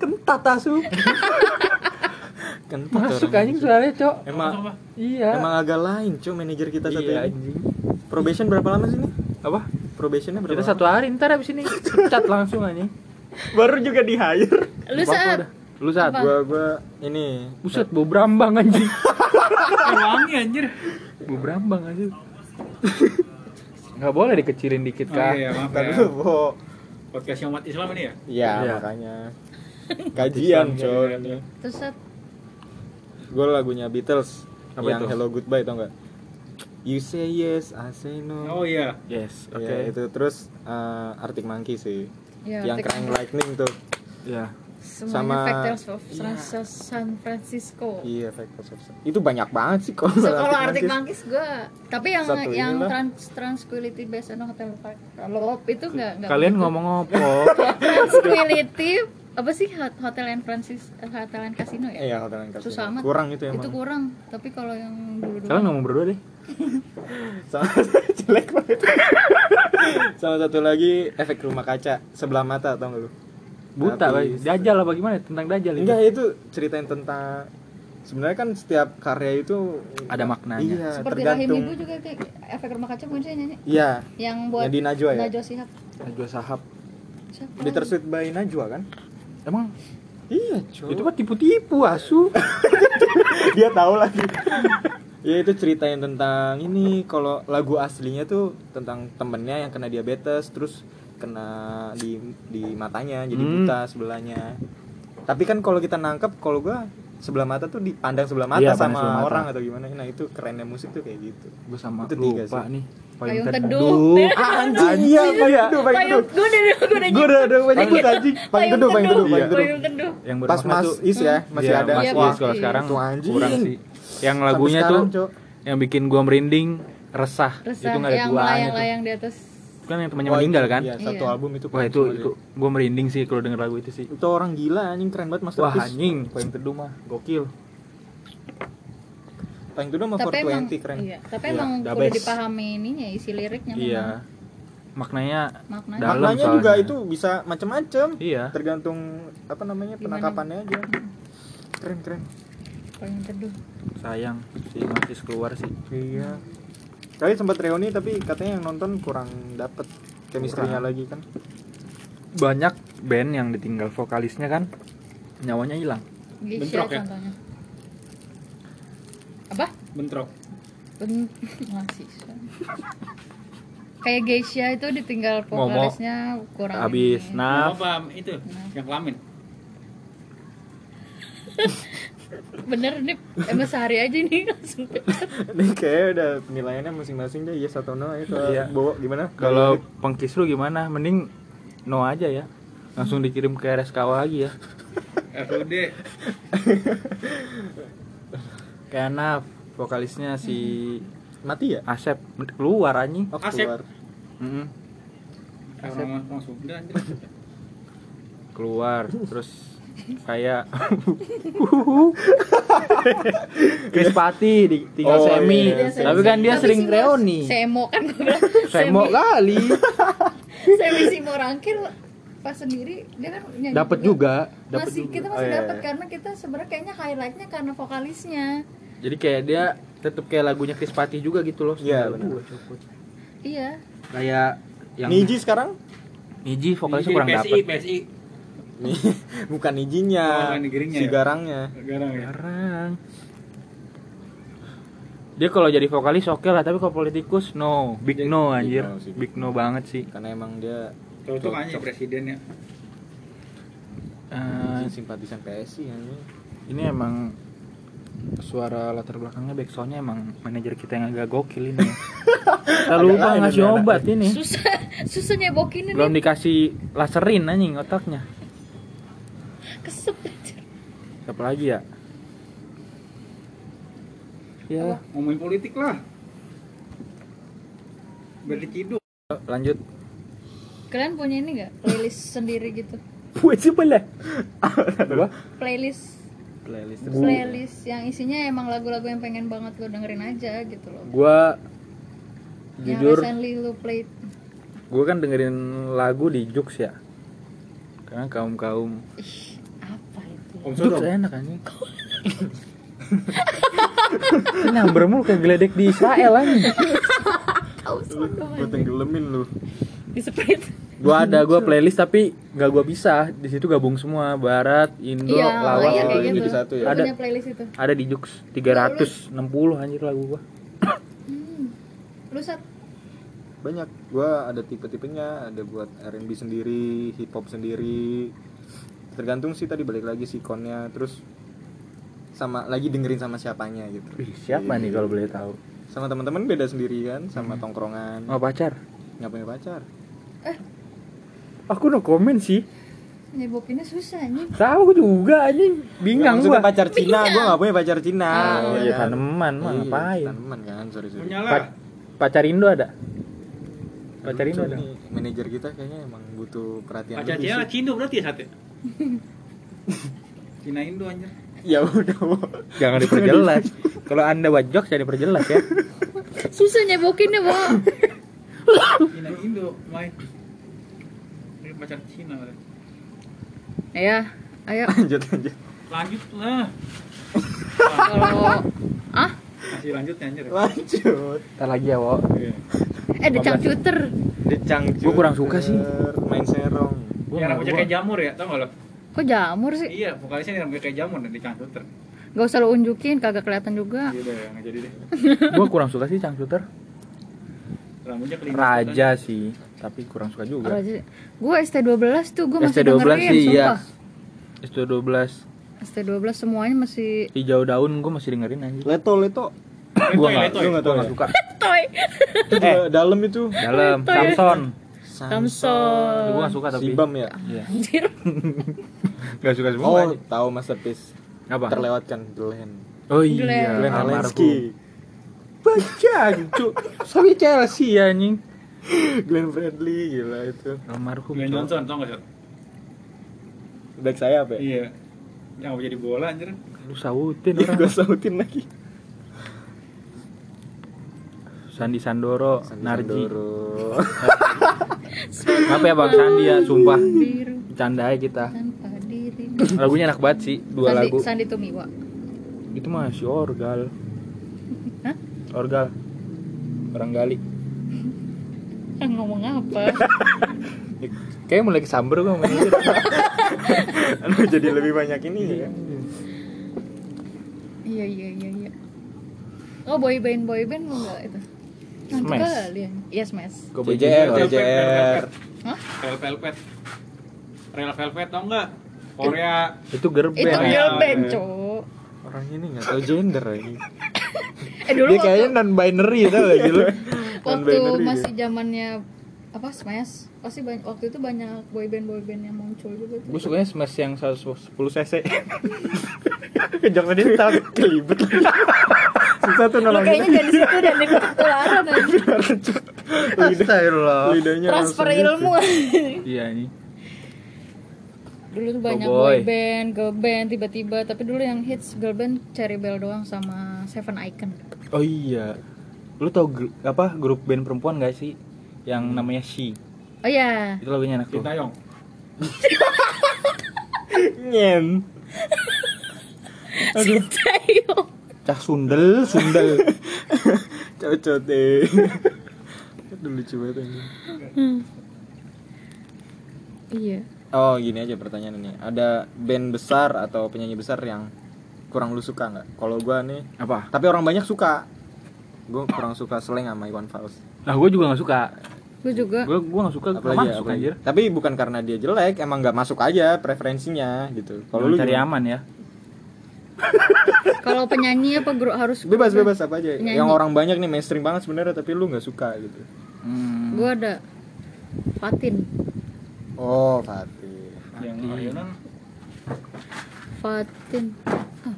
kentat asu Kentot masuk anjing suaranya cok Emang Apa? iya emang agak lain, cok manajer kita satu iya ini. anjing Probation berapa lama sih nih? apa Probationnya berapa? kita satu hari ntar abis ini pecat langsung anjing baru juga di hire. Lu saat lu saat Apa? Gua gua ini buset bau brambang anjing Eh, wangi anjir. bau brambang anjing nggak boleh dikecilin dikit Oh kak iya, maaf ya. Bo. Podcastnya umat Islam ini ya? Iya, Iya. makanya. Kajian, cok. terus saat Gue lagunya Beatles Apa yang itu? Hello Goodbye tau nggak? You say yes, I say no. Oh iya. yes oke Ya, itu terus eh, Arctic Monkey sih. ya, yang Arctic Crying Monkey. Lightning tuh. ya semuanya sama- Factors of Iya. San- San Francisco. Iya, Factors of Itu banyak banget sih kalau So, kalau Monkeys. Arctic Monkeys gue, tapi yang Satu yang inilah. trans Tranquility Based on Hotel Park, kalau itu nggak nggak kalian begitu. ngomong apa Tranquility apa sih hot- hotel and Francis eh, hotel and casino ya Iya, hotel yang kasih. susah amat Kurang itu emang. itu kurang tapi kalau yang dulu dulu Kalian ngomong berdua deh. Sama jelek banget. Sama satu lagi efek rumah kaca sebelah mata tau gak lu? Buta, Tapi- Bay. Dajal apa gimana? Tentang Dajal itu. Enggak itu ceritain tentang sebenarnya kan setiap karya itu Ada maknanya. Iya, seperti rahim tergantung. ibu juga kayak efek rumah kaca bukan sih nyanyi Iya, yang buat yang di Najwa ya. Najwa Shihab Najwa Sahab. Siapa Di lagi? Tersuit by Najwa kan? Emang Iya, cuy. itu kan tipu-tipu asu. dia tahu lagi. ya itu ceritain tentang ini kalau lagu aslinya tuh tentang temennya yang kena diabetes terus kena di di matanya jadi Hmm. buta sebelahnya. Tapi kan kalau kita nangkep kalau gua sebelah mata tuh dipandang sebelah mata Iya, sama sebelah mata. orang atau gimana. Nah, itu kerennya musik tuh kayak gitu. Gue sama Itu tiga lupa sih. nih. Payung Teduh. Anjing iya, payung teduh, payung teduh. gue udah gue udah Gue udah udah banyak Payung- anjing. Payung teduh, payung teduh, Iya. payung teduh. payung teduh Yang Pas Mas Is ya, masih Iya, ada. Mas Iya, Is Mas kalau sekarang Tuh, anjing. kurang sih. Yang lagunya tuh yang bikin gua merinding resah. Itu nggak ada yang duanya tuh. melayang-layang di atas Kan yang temannya Wah, meninggal kan? Iya, satu Iya. album itu. Wah itu itu gue merinding sih kalau denger lagu itu sih. itu orang gila anjing keren banget Wah masterpiece. anjing, payung teduh mah gokil. Paling itu sama tapi emang 420 keren. iya tapi Iya, emang best. dipahami ininya isi liriknya memang. Iya. Maknanya maknanya Dalam Maknanya soalnya. juga itu bisa macem-macem. iya. Tergantung apa namanya Gimana? penangkapannya aja. Keren keren. payung teduh Sayang si Matis keluar sih. Iya. Kali sempat reuni tapi katanya yang nonton kurang dapet chemistry-nya lagi kan. Banyak band yang ditinggal vokalisnya kan nyawanya hilang. Bentrok ya? contohnya apa bentrok Ben masih kayak Geisha itu ditinggal Momo. vokalisnya kurang Habis nah apa itu Nah. yang kelamin bener nih emang sehari aja nih langsung Ini kayak udah penilaiannya masing-masing deh yes atau no itu Iya. bawa gimana? kalau pengkis lu gimana? Mending no aja ya. Langsung dikirim ke RSKW lagi ya. FUD Kayak Naf, vokalisnya si mati ya? Asep. Keluar anjing. Oh, Asep. keluar. Orang Sunda anjir. keluar terus kayak Chris Pati di tinggal Oh, semi. iya, Dia tapi kan dia Tapi sering si reuni. Semo kan. Semo kali. Semi Simo Rangkir pas sendiri dia kan nyanyi dapat juga. dapat masih juga. kita Oh, masih iya, dapat iya. karena kita sebenarnya kayaknya highlightnya karena vokalisnya jadi kayak dia tetap kayak lagunya Chris Pati juga gitu loh Iya, benar. iya kayak yang Niji sekarang? Niji vokalisnya kurang PSI dapat PSI Nih, bukan Oh, izinnya, bukan si ya? garangnya. garang ya jarang dia kalau jadi vokalis oke lah tapi kalau politikus no big no Big anjir no sih. big no banget sih Karena emang dia cocok aja presiden ya Eh, simpatisan PSI anjing. ini emang suara latar belakangnya backsoundnya emang manajer kita yang agak gokil ini. Kita lupa ngasih ada- obat ini. Susah susah nyebokinnya belum nih dikasih laserin anjing otaknya. Kesep anjir. siapa lagi ya? Ya. Ngomongin politik lah. Biar diciduk lanjut. Kalian punya ini nggak? Playlist sendiri gitu. Buat siapa lah? Gua playlist Playlist playlist yang isinya emang lagu-lagu yang pengen banget lo dengerin aja gitu loh. Gua yang jujur recently lo played gua kan dengerin lagu di Jux ya. Karena kaum kaum ih apa itu? Om Jux enak anjing. Kan nyamber mulu kayak geledek di Israel anjing. Tahu sodom Gue tenggelamin lu. di split gua ada gua playlist tapi nggak gua bisa di situ gabung semua barat indo iya lawas iya gitu. gitu jadi satu ya? Ada. playlist itu ada di Jux 360 anjir lagu gua hmm. lu sat Banyak. Gua ada tipe-tipenya, ada buat R&B sendiri, hip hop sendiri. Tergantung sih tadi balik lagi sikonnya, terus sama lagi dengerin sama siapanya gitu. Ih, siapa nih kalau boleh tahu Sama teman-teman beda sendiri kan, sama tongkrongan. mau pacar Nggak punya pacar. Aku no komen sih nyebokinnya susah nih tahu juga anjing bingung gua pacar Cina, gua nggak punya pacar Cina. Oh, ya iya, kan? tanaman mah Iya, ngapain Tanaman kan, sorry sorry. punya Pa- pacar Indo ada pacar Indo ada manajer kita kayaknya emang butuh perhatian pacar Cina sih. Cindo berarti ya sate Cina Indo anjir. ya udah. Jangan diperjelas. Kalau anda wajok jangan diperjelas ya. susah nyebokinnya bo Cina Indo main. Pacar Cina. udah. ya ayo lanjut lanjut Lanjut lah. kalau ah Masih lanjut ya anjir. lanjut Ntar lagi ya, Wo. Iya. eh decang cuter decang Gua kurang suka sih. main serong Gua Ya nggak- rambutnya kayak jamur ya, tau gak lo? kok jamur sih Iya, vokalisnya nih rambutnya kayak jamur dan di cangcuter. gak usah lo unjukin kagak kelihatan juga Iya nggak jadi deh. gua kurang suka sih cangcuter. Rambutnya. Raja sih, tapi kurang suka juga. gue ST12 tuh gue masih ST12 dengerin sih iya. sumpah ST12 ST12 semuanya masih hijau daun gua masih dengerin anjir. leto leto Gua Letoy, nggak nggak tahu gua ya? nggak suka. toy itu juga dalam itu Dalam. Samson. Samson Gua nggak suka tapi. Sibam ya Iya. anjir Gak suka semua. oh tahu masterpiece Apa? terlewatkan Glenn Oh iya, Glenn almarhum. Helensky Baca, cuk. Sawi Chelsea anjing. Glenn Fredly gila itu Almarhum. Glenn. Johnson, tau gak sih? back sayap ya Iya. Yang mau jadi bola anjir. Lu sautin Iya, orang. gue sautin lagi Sandi Sandoro, Sandi Narji. Sandoro. Apa ya Bang Sandi ya, sumpah. Bercanda aja kita. Lagunya enak banget sih, dua Sandi, lagu. Sandi Tumiwa Itu masih orgal. Hah? Orgal. Orang gali. Ah, ngomong apa Kayaknya mulai kesamber gua sama dia. Aduh, jadi lebih banyak ini ya iya iya iya iya oh boy band boy band lu nggak itu Nanti Smash. kalian iya smash baju- JJR Hah? Velvet. Red Velvet tau nggak? Korea. Itu gerben. itu Band. girl band Iya. cowok orang ini nggak tahu gender ini eh dulu dia kayaknya non binary tau gak gitu waktu non-binary masih zamannya apa smash pasti banyak waktu itu banyak boy band boy band yang muncul juga tuh Gue sukanya smash yang 110 cc. Kejoknya dia tahu kelibet. susah tuh lu nolongin kayaknya jadi situ dan ikut ketularan aja Astagfirullah. lidahnya transfer gitu. ilmu Iya nih. dulu tuh banyak Oh, boy. boy band girl band tiba-tiba tapi dulu yang hits girl band Cherry Bell doang sama Seven Icon Oh iya. Lu tau gru- apa grup band perempuan gak sih? Yang namanya She. oh iya Itu lagunya enak tuh. Sintayong. nyen Ayo. Cah sundel, sundel. cocot deh Aduh lucu banget anjing. iya Oh gini aja pertanyaan ini Ada band besar atau penyanyi besar yang kurang lu suka nggak? Kalau gua nih apa? Tapi orang banyak suka Gue kurang suka Seleng sama Iwan Fals Nah, gue juga gak suka. gue juga Gue gue gak suka gak Apalagi ya, masuk apalagi. anjir. Tapi bukan karena dia jelek Emang nggak masuk aja preferensinya gitu Kalau lu cari aman ya. kalau penyanyi apa grup harus Bebas bebas apa aja Penyanyi. Yang orang banyak nih mainstream banget sebenarnya Tapi lu nggak suka gitu Hmm. gue ada Fatin Oh Fatih Yang. Fatin ah.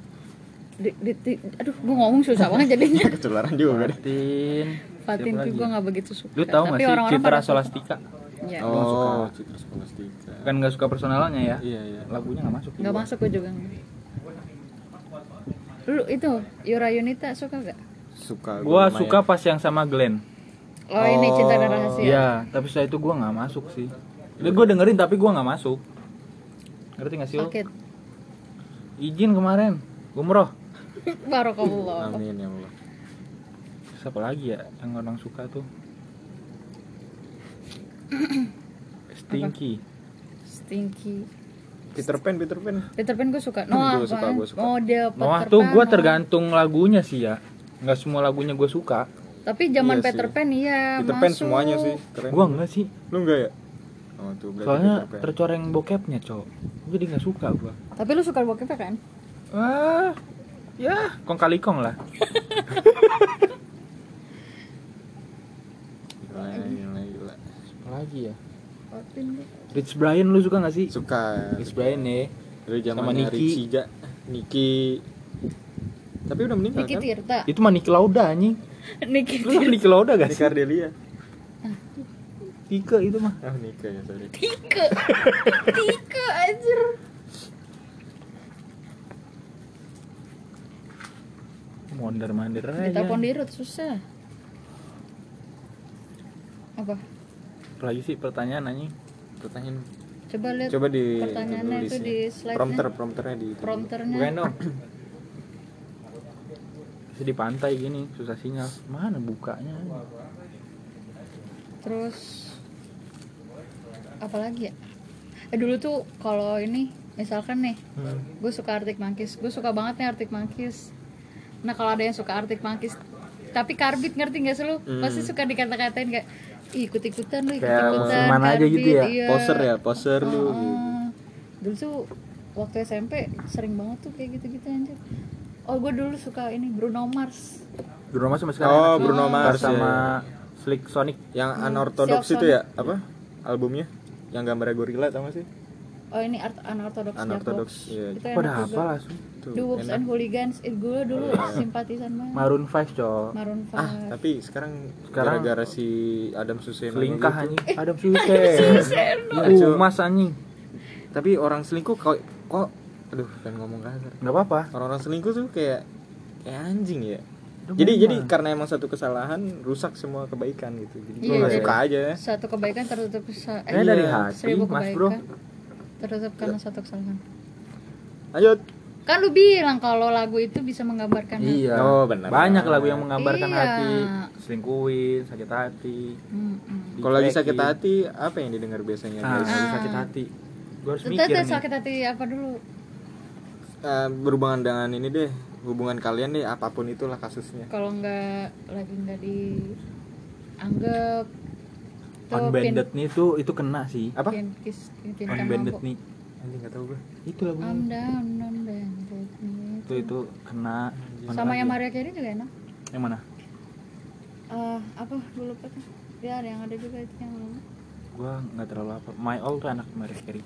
Di, di, di- aduh gue ngomong susah banget jadinya Ketularan juga deh Fatin. Fatin tuh gue nggak begitu suka Lu tau gak tapi sih orang-orang Citra pada suka. Solastika? Iya. Oh Citra Scholastika Kan gak suka personalnya ya? Iya iya Lagunya gak masuk. nggak masuk gue juga nggak. lu itu Yura Yunita suka gak Suka Gua lumayan. suka pas yang sama Glenn. oh, ini Oh, cinta dan rahasia Iya, tapi setelah itu gua nggak masuk sih. Gue dengerin tapi gua nggak masuk. Ngerti gak sih lu? sakit Izin kemarin, umroh. Barokallah Amin ya Allah Siapa lagi ya yang orang suka tuh? Stinky. Stinky Peter Pan Peter Pan Peter Pan gue suka Noah Gua suka, gua suka. model Peter Noah tuh gue Noah. tergantung lagunya sih ya. Nggak semua lagunya gue suka. tapi zaman Iya Peter sih. Pan iya Peter Pan semuanya sih keren Gua enggak sih. Lu enggak ya? Oh tuh berarti Soalnya tercoreng bokepnya, cowok. Jadi nggak suka gua. tapi lu suka bokep kan Wah, ya kong kali kong lah. Gila, gila, gila. Apa lagi ya? Rich Brian lu suka gak sih? Suka Rich Brian nih. dari Sama zamannya Niki. Niki Tapi udah meninggal Niki kan? Tirta Itu mah Niki Lauda anjing. Niki Lu Niki Lauda gak Niki sih? Ardelia Tike itu mah ah nikah ya sorry Tike Tike anjir mondar mandir aja Ditelepon di root susah Apa? lagi sih pertanyaan anjing pertanyaan Coba lihat coba di pertanyaannya itu di ya. slide prompter prompternya di Prompternya bukain dong Bisa di pantai gini susah sinyal mana bukanya Terus apa lagi ya? Eh dulu tuh kalau ini misalkan nih, Hmm. gue suka Arctic Monkeys, gue suka banget nih Arctic Monkeys. Nah kalau ada yang suka Arctic Monkeys, tapi karbit ngerti nggak sih lu? Pasti suka dikata-katain kayak "Ih, ikut-ikutan lu, ikut-ikutan. musliman aja gitu ya? iya. poser ya poser lu Oh, gitu. oh. Dulu tuh waktu SMP sering banget tuh kayak gitu-gitu anjir. Oh gue dulu suka ini Bruno Mars. Bruno Mars sama sekarang Oh, enak. Bruno Mars, sama ya. Slick Sonic yang Hmm, unorthodox itu ya apa albumnya yang gambarnya gorila tau gak sih Oh ini art unorthodox Unorthodox, iya. Itu enak apa langsung Tuh, The Wolves. Iya. and Hooligans itu gue dulu simpatisan banget. Maroon 5 cok. Maroon 5 ah tapi sekarang Sekarang- gara-gara si Adam Suseno selingkah gitu. anjing. Adam Suseno Iya, Cok. Mas anjing. Tapi orang selingkuh kok kok aduh kan ngomong kasar. Nggak apa-apa. Orang-orang selingkuh tuh kayak kayak anjing ya. Udah jadi jadi karena emang satu kesalahan rusak semua kebaikan gitu. Jadi gue Iya, gak jadi- suka aja. Satu kebaikan tertutup kesa- Kayaknya dari iya, hati seribu mas kebaikan bro tertutup karena satu kesalahan. Lanjut Kan lu bilang kalau lagu itu bisa menggambarkan hati. iya Oh, benar. banyak lagu yang menggambarkan Iya. hati selingkuhin sakit hati Mm-mm. kalau lagi sakit hati apa yang didengar biasanya ah guys lagi Ah. sakit hati gue harus mikir nih sakit hati apa dulu? Eh, berhubungan dengan ini deh hubungan kalian deh apa pun itulah kasusnya Kalau nggak lagi nggak dianggap unbanded pin- nih tuh itu kena sih apa pin- kiss- pinkan unbanded nih anjing nggak tahu gue itu lagunya I'm down, I'm banded nih. itu itu kena Sama lagi yang ya? Maria Carey juga enak. yang mana Eh, apa gue lupa tuh. Ya ada yang ada juga itu yang lama. gua nggak terlalu apa my all tuh anak Mariah Carey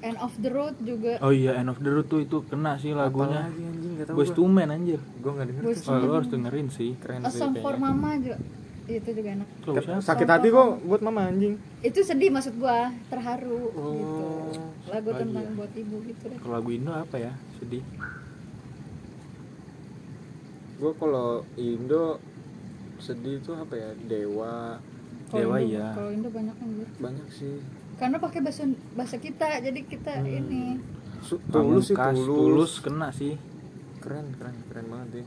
End of the Road juga. oh iya end of the road tuh itu kena sih lagunya Apalagi anjing nggak tahu Boys gue to Men anjir gue nggak denger Boyz oh, lu harus dengerin sih keren A sih Song for. Mama juga. Itu juga enak. Loh, siapa? sakit hati kok buat mama anjing Itu sedih maksud gua, terharu gitu. Oh, Lagu lagi tentang ya. buat ibu gitu deh. kalau lagu Indo apa ya sedih gue kalau Indo sedih tuh apa ya dewa Dewa Indo- iya. Kalau Indo banyak anjir. banyak sih Karena pakai bahasa bahasa kita, jadi kita Hmm. ini Su- tulus sih tulus. tulus kena sih keren keren keren banget ya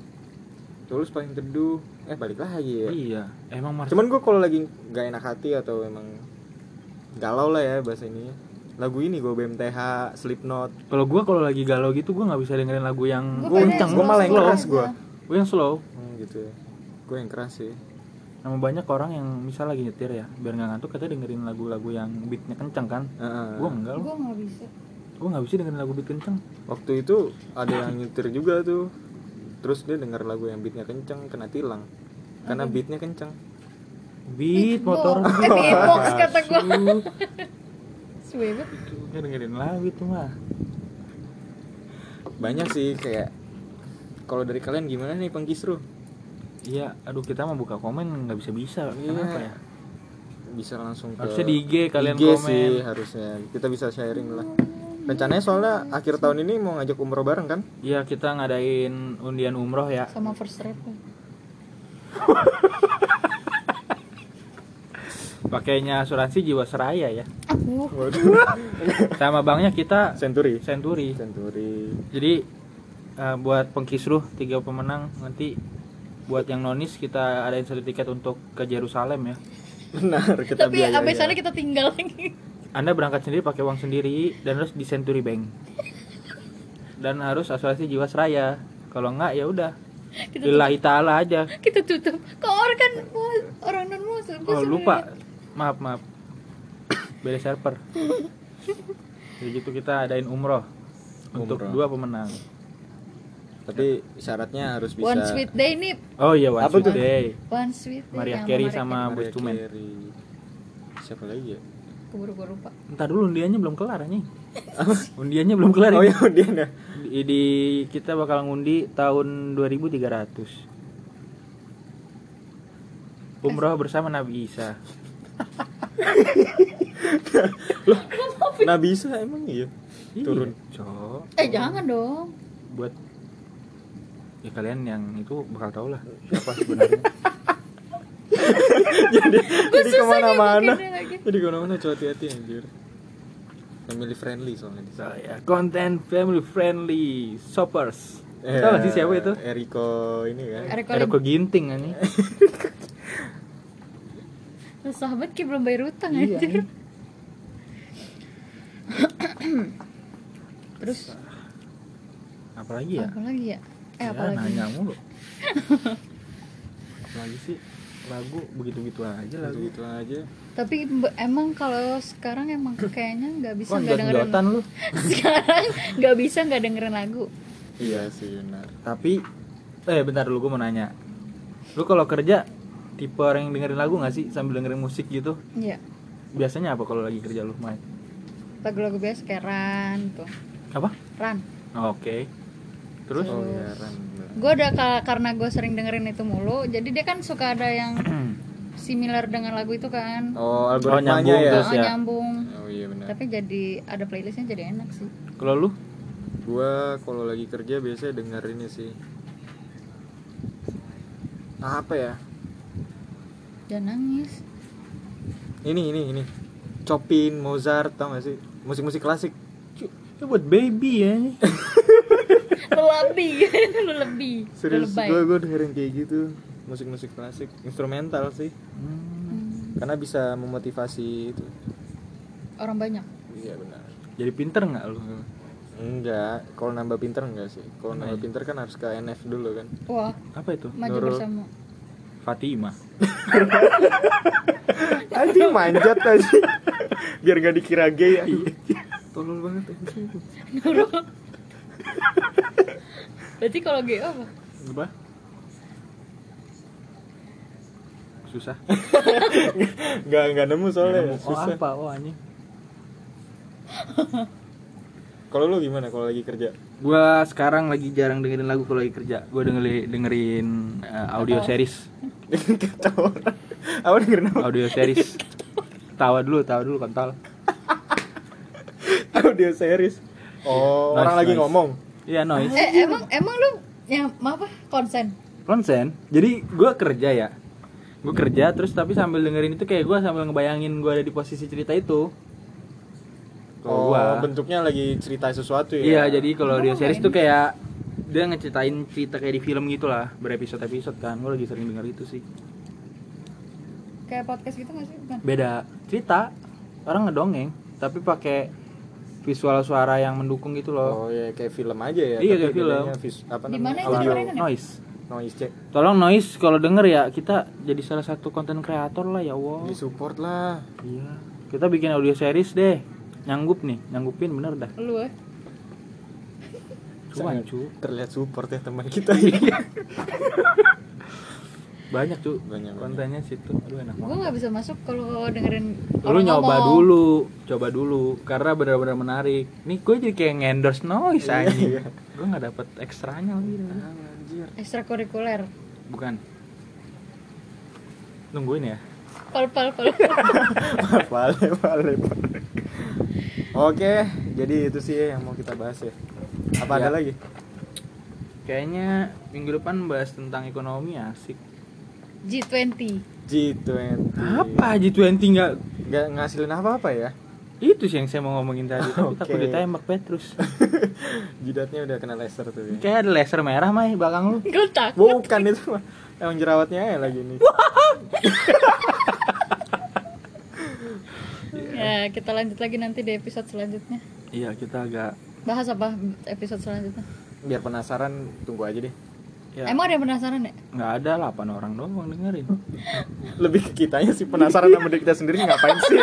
tulus paling teduh. Eh balik lagi ya. Iya emang Mars cuman gue kalau lagi nggak enak hati atau emang galau lah ya bahasa ini. Lagu ini gue BMTH Slipknot. Kalau gua kalau lagi galau gitu gua nggak bisa dengerin lagu yang slow- gua malah yang slow keras gua. gua yang slow. Hmm, gitu ya. Gue yang keras sih. Nama banyak orang yang misal lagi nyetir ya biar nggak ngantuk katanya dengerin lagu-lagu yang beatnya kencang kan. Heeh. gua enggak loh. Gua nggak bisa. gua nggak bisa dengerin lagu beat kencang waktu itu ada yang nyetir juga tuh terus dia denger lagu yang beatnya kenceng kena tilang. Karena beatnya kenceng. Beat motor Beatbox. Kata banget. Nggak dengerin lagu itu mah. Banyak sih kayak kalau dari kalian gimana nih pengkisru iya aduh kita mau buka komen nggak bisa bisa Iya. kenapa ya? Bisa langsung ke Harusnya di IG kalian IG komen. sih harusnya. Kita bisa sharing lah rencananya soalnya akhir tahun ini mau ngajak umroh bareng kan iya kita ngadain undian umroh ya Sama first rap. pakainya asuransi jiwasraya ya Aku. sama banknya kita Century Century Century jadi eh, buat pengkisruh tiga pemenang nanti buat yang nonis kita adain satu tiket untuk ke Yerusalem ya benar kita Tapi biayain. abis sana kita tinggal lagi. Anda berangkat sendiri pakai uang sendiri dan harus di Century Bank dan harus asuransi jiwasraya kalau enggak ya udah lillahi taala aja kita tutup. Kok orang kan orang non muslim. oh lupa maaf maaf beda server jadi gitu kita adain umroh untuk Umroh. dua pemenang tapi syaratnya harus bisa One sweet day nih. oh iya one Apa Sweet day One sweet day. Mariah Carey sama Mariah Boyz II Men. Carey. siapa lagi ya Keburu gua lupa. Entar dulu undiannya belum kelar anjing. undiannya belum kelar. oh ini. ya dia dah Di, di kita bakal ngundi tahun 2300. Umroh bersama Nabi Isa. nah bisa emang iya turun Iya, cok eh jangan dong buat ya kalian yang itu bakal tau lah siapa sebenarnya jadi jadi ke mana-mana. jadi ke mana-mana cowok hati-hati anjir. Family friendly soalnya di sana. saya konten family friendly shoppers. Eh, gak sih siapa itu? Eriko ini kan? Eric Eriko Ginting kan nih sahabat kayak belum bayar utang Iya, anjir. nih. terus? Apalagi ya? Apa lagi ya? Eh Ya, apa lagi nanya mulu. Apalagi sih lagu begitu-begitu aja lagu. Gitu aja. Tapi emang kalau sekarang emang kayaknya nggak bisa nggak dengerin lu. Sekarang nggak bisa nggak dengerin lagu. Iya sih benar. Tapi eh bentar dulu gue mau nanya. Lu kalau kerja tipe orang yang dengerin lagu gak sih? Sambil dengerin musik gitu? Iya. Biasanya apa kalau lagi kerja lu main lagu-lagu biasa kayak Ran tuh. Apa? Ran. Oke terus? Oh iya benar. gue udah ka- karena gue sering dengerin itu mulu jadi dia kan suka ada yang similar dengan lagu itu kan. Oh nyambung algoritmanya ya? terus Oh, ya. nyambung. Oh iya benar. Tapi jadi ada playlistnya jadi enak sih. Kalau lu? Gua kalau lagi kerja biasanya denger ini sih. Apa ya? Jangan nangis. Ini ini ini. Chopin Mozart tau gak sih? Musik-musik klasik. Itu buat baby ya lebih. Lu lebih. Serius gue gue dengerin kayak gitu. Musik-musik klasik instrumental sih. Hmm, karena bisa memotivasi itu. Orang banyak. Iya benar. Jadi pinter nggak lu? Enggak. Kalau nambah pinter enggak sih? Kalau Enggak nambah ya? pinter kan harus ke NF dulu kan. Wah. Apa itu? Maju Nurul. bersama. Fatima Aji manjat aja. Biar gak dikira gay. Aduh tolol banget. Anjing. Berarti kalau gay apa? Apa? Susah. Nggak nggak nemu soalnya. Oh susah. apa? Oh anjing. Kalau lu gimana kalau lagi kerja? Gua sekarang lagi jarang dengerin lagu kalau lagi kerja. Gua dengerin dengerin eh, audio series. Ketawa. Apa dengerin apa? Audio series. Tawa dulu tawa dulu kontol audio series. Oh Nice, orang lagi nice. ngomong iya noise eh emang emang lu yang apa? Konsen? Konsen. Jadi gua kerja ya. Gua kerja terus tapi sambil dengerin itu kayak gua sambil ngebayangin gua ada di posisi cerita itu. Oh gua. bentuknya lagi cerita sesuatu ya? Iya jadi kalau nggak series tuh kayak dia ngeceritain cerita kayak di film gitu lah berepisode episode kan. Gua lagi sering denger itu sih. Kayak podcast gitu gak sih? Bukan. Beda. Cerita. Orang ngedongeng tapi pakai visual suara yang mendukung gitu loh. Oh ya kayak film aja ya Iya, kayak film. vis- apa Di namanya? mana itu audio. noise. Noise check tolong noise kalau denger ya kita jadi salah satu konten kreator lah ya Allah. Di support lah. Iya. Kita bikin audio series deh. Nyanggup nih nyanggupin bener dah. Lu eh? Cuman Sangat cu terlihat support ya teman kita banyak cu. Banyak, kontennya situ. Aduh enak gue banget. nggak bisa masuk kalau dengerin lu orang nyoba ngomong. dulu coba dulu karena benar-benar menarik. Nih gue jadi kayak ngendorse noise Iya, anjing. iya. gue nggak dapet ekstranya lagi. Anjir. Ekstrakurikuler. Bukan. Nungguin ya. Pal pal pal. Vale, vale, vale. Oke, jadi itu sih yang mau kita bahas ya. Apa ada Ya. lagi? kayaknya minggu depan bahas tentang ekonomi asik G20 G20. apa G20 nggak Nggak ngasilin apa-apa ya? itu sih yang saya mau ngomongin tadi tapi Oke. takut ditembak Petrus Jidatnya udah kena laser tuh ya. kayak ada laser merah mah belakang lu gue takut Bukan itu mah. Emang jerawatnya ya lagi nih. ya kita lanjut lagi nanti di episode selanjutnya iya kita agak bahas apa episode selanjutnya Biar penasaran, tunggu aja deh. Ya. Emang ada yang penasaran ya nggak ada 8 orang doang dengerin. Lebih ke kitanya sih penasaran sama diri kita sendiri ngapain sih?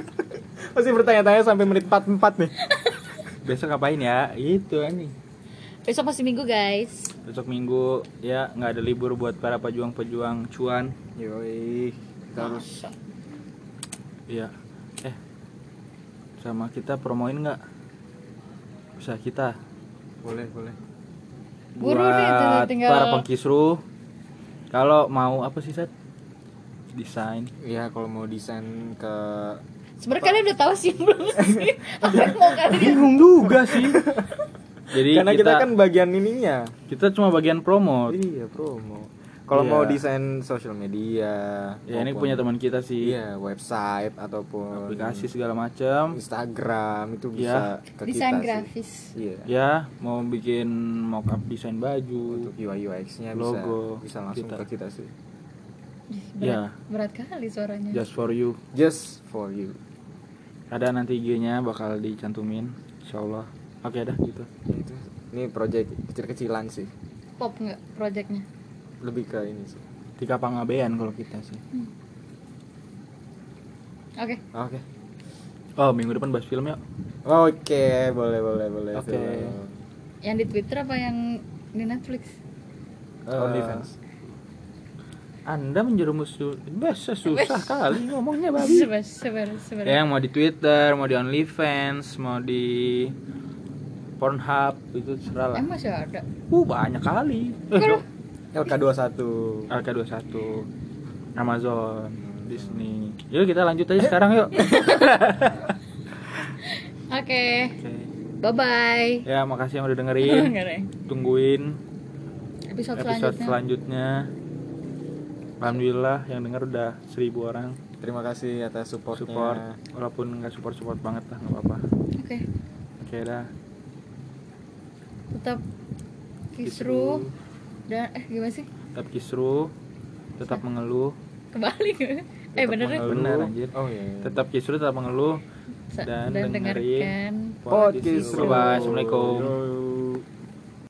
Masih bertanya-tanya sampai menit 44 nih. besok ngapain ya? Itu anjing besok masih minggu guys. Besok minggu ya nggak ada libur buat para pejuang-pejuang cuan. Yoi, kita harus iya. Eh sama kita promoin nggak? Bisa kita? Boleh, boleh. Buru nih, tinggal- buat tinggal- para pengkisru kalau mau apa sih Sat? desain. Ya kalau mau desain ke sebenarnya kalian udah tahu sih belum sih? Apa yang mau kalian bingung juga sih. Jadi karena kita kita, kan bagian ininya. kita cuma bagian promo iya promo kalau Iya. mau desain sosial media ya ini punya teman kita sih iya website ataupun aplikasi segala macam Instagram itu Iya. bisa ke desain kita grafis. Iya. ya mau bikin mockup desain baju Untuk UI UX-nya Logo bisa bisa langsung kita. ke kita sih. Ih, Ya. berat, berat kali suaranya just for you Just for you. ada nanti IG-nya bakal dicantumin insyaallah oke dah gitu Ya, itu. Ini project kecil-kecilan sih. pop nggak projectnya Lebih ke ini sih. tiga pangabean kalau kita sih oke Oke. oh minggu depan bahas film yuk Oke, boleh boleh boleh. Oke. Film. yang di twitter apa yang di netflix Eh, OnlyFans. anda menjerumus su- bahasa susah kali ngomongnya babi sebar sebar sebar ya yang mau di Twitter mau di OnlyFans mau di Pornhub itu serah lah emang masih ada uh banyak kali Kalau LK21. LK21 Amazon Disney. Yuk kita lanjut aja sekarang yuk. Oke. Oke. bye bye ya makasih yang udah dengerin. Tungguin episode, episode selanjutnya. selanjutnya. Alhamdulillah yang denger udah seribu orang. Terima kasih atas supportnya. support. Walaupun nggak support support banget lah nggak apa-apa. Oke. Oke dah. Tetap kisru dan eh gimana sih tetap kisru tetap mengeluh kebalik eh bener deh mengeluh. Bener, anjir. Oh iya. iya. tetap kisru tetap mengeluh dan dan dengerin dengarkan Podcast. Bye bye assalamualaikum Yo.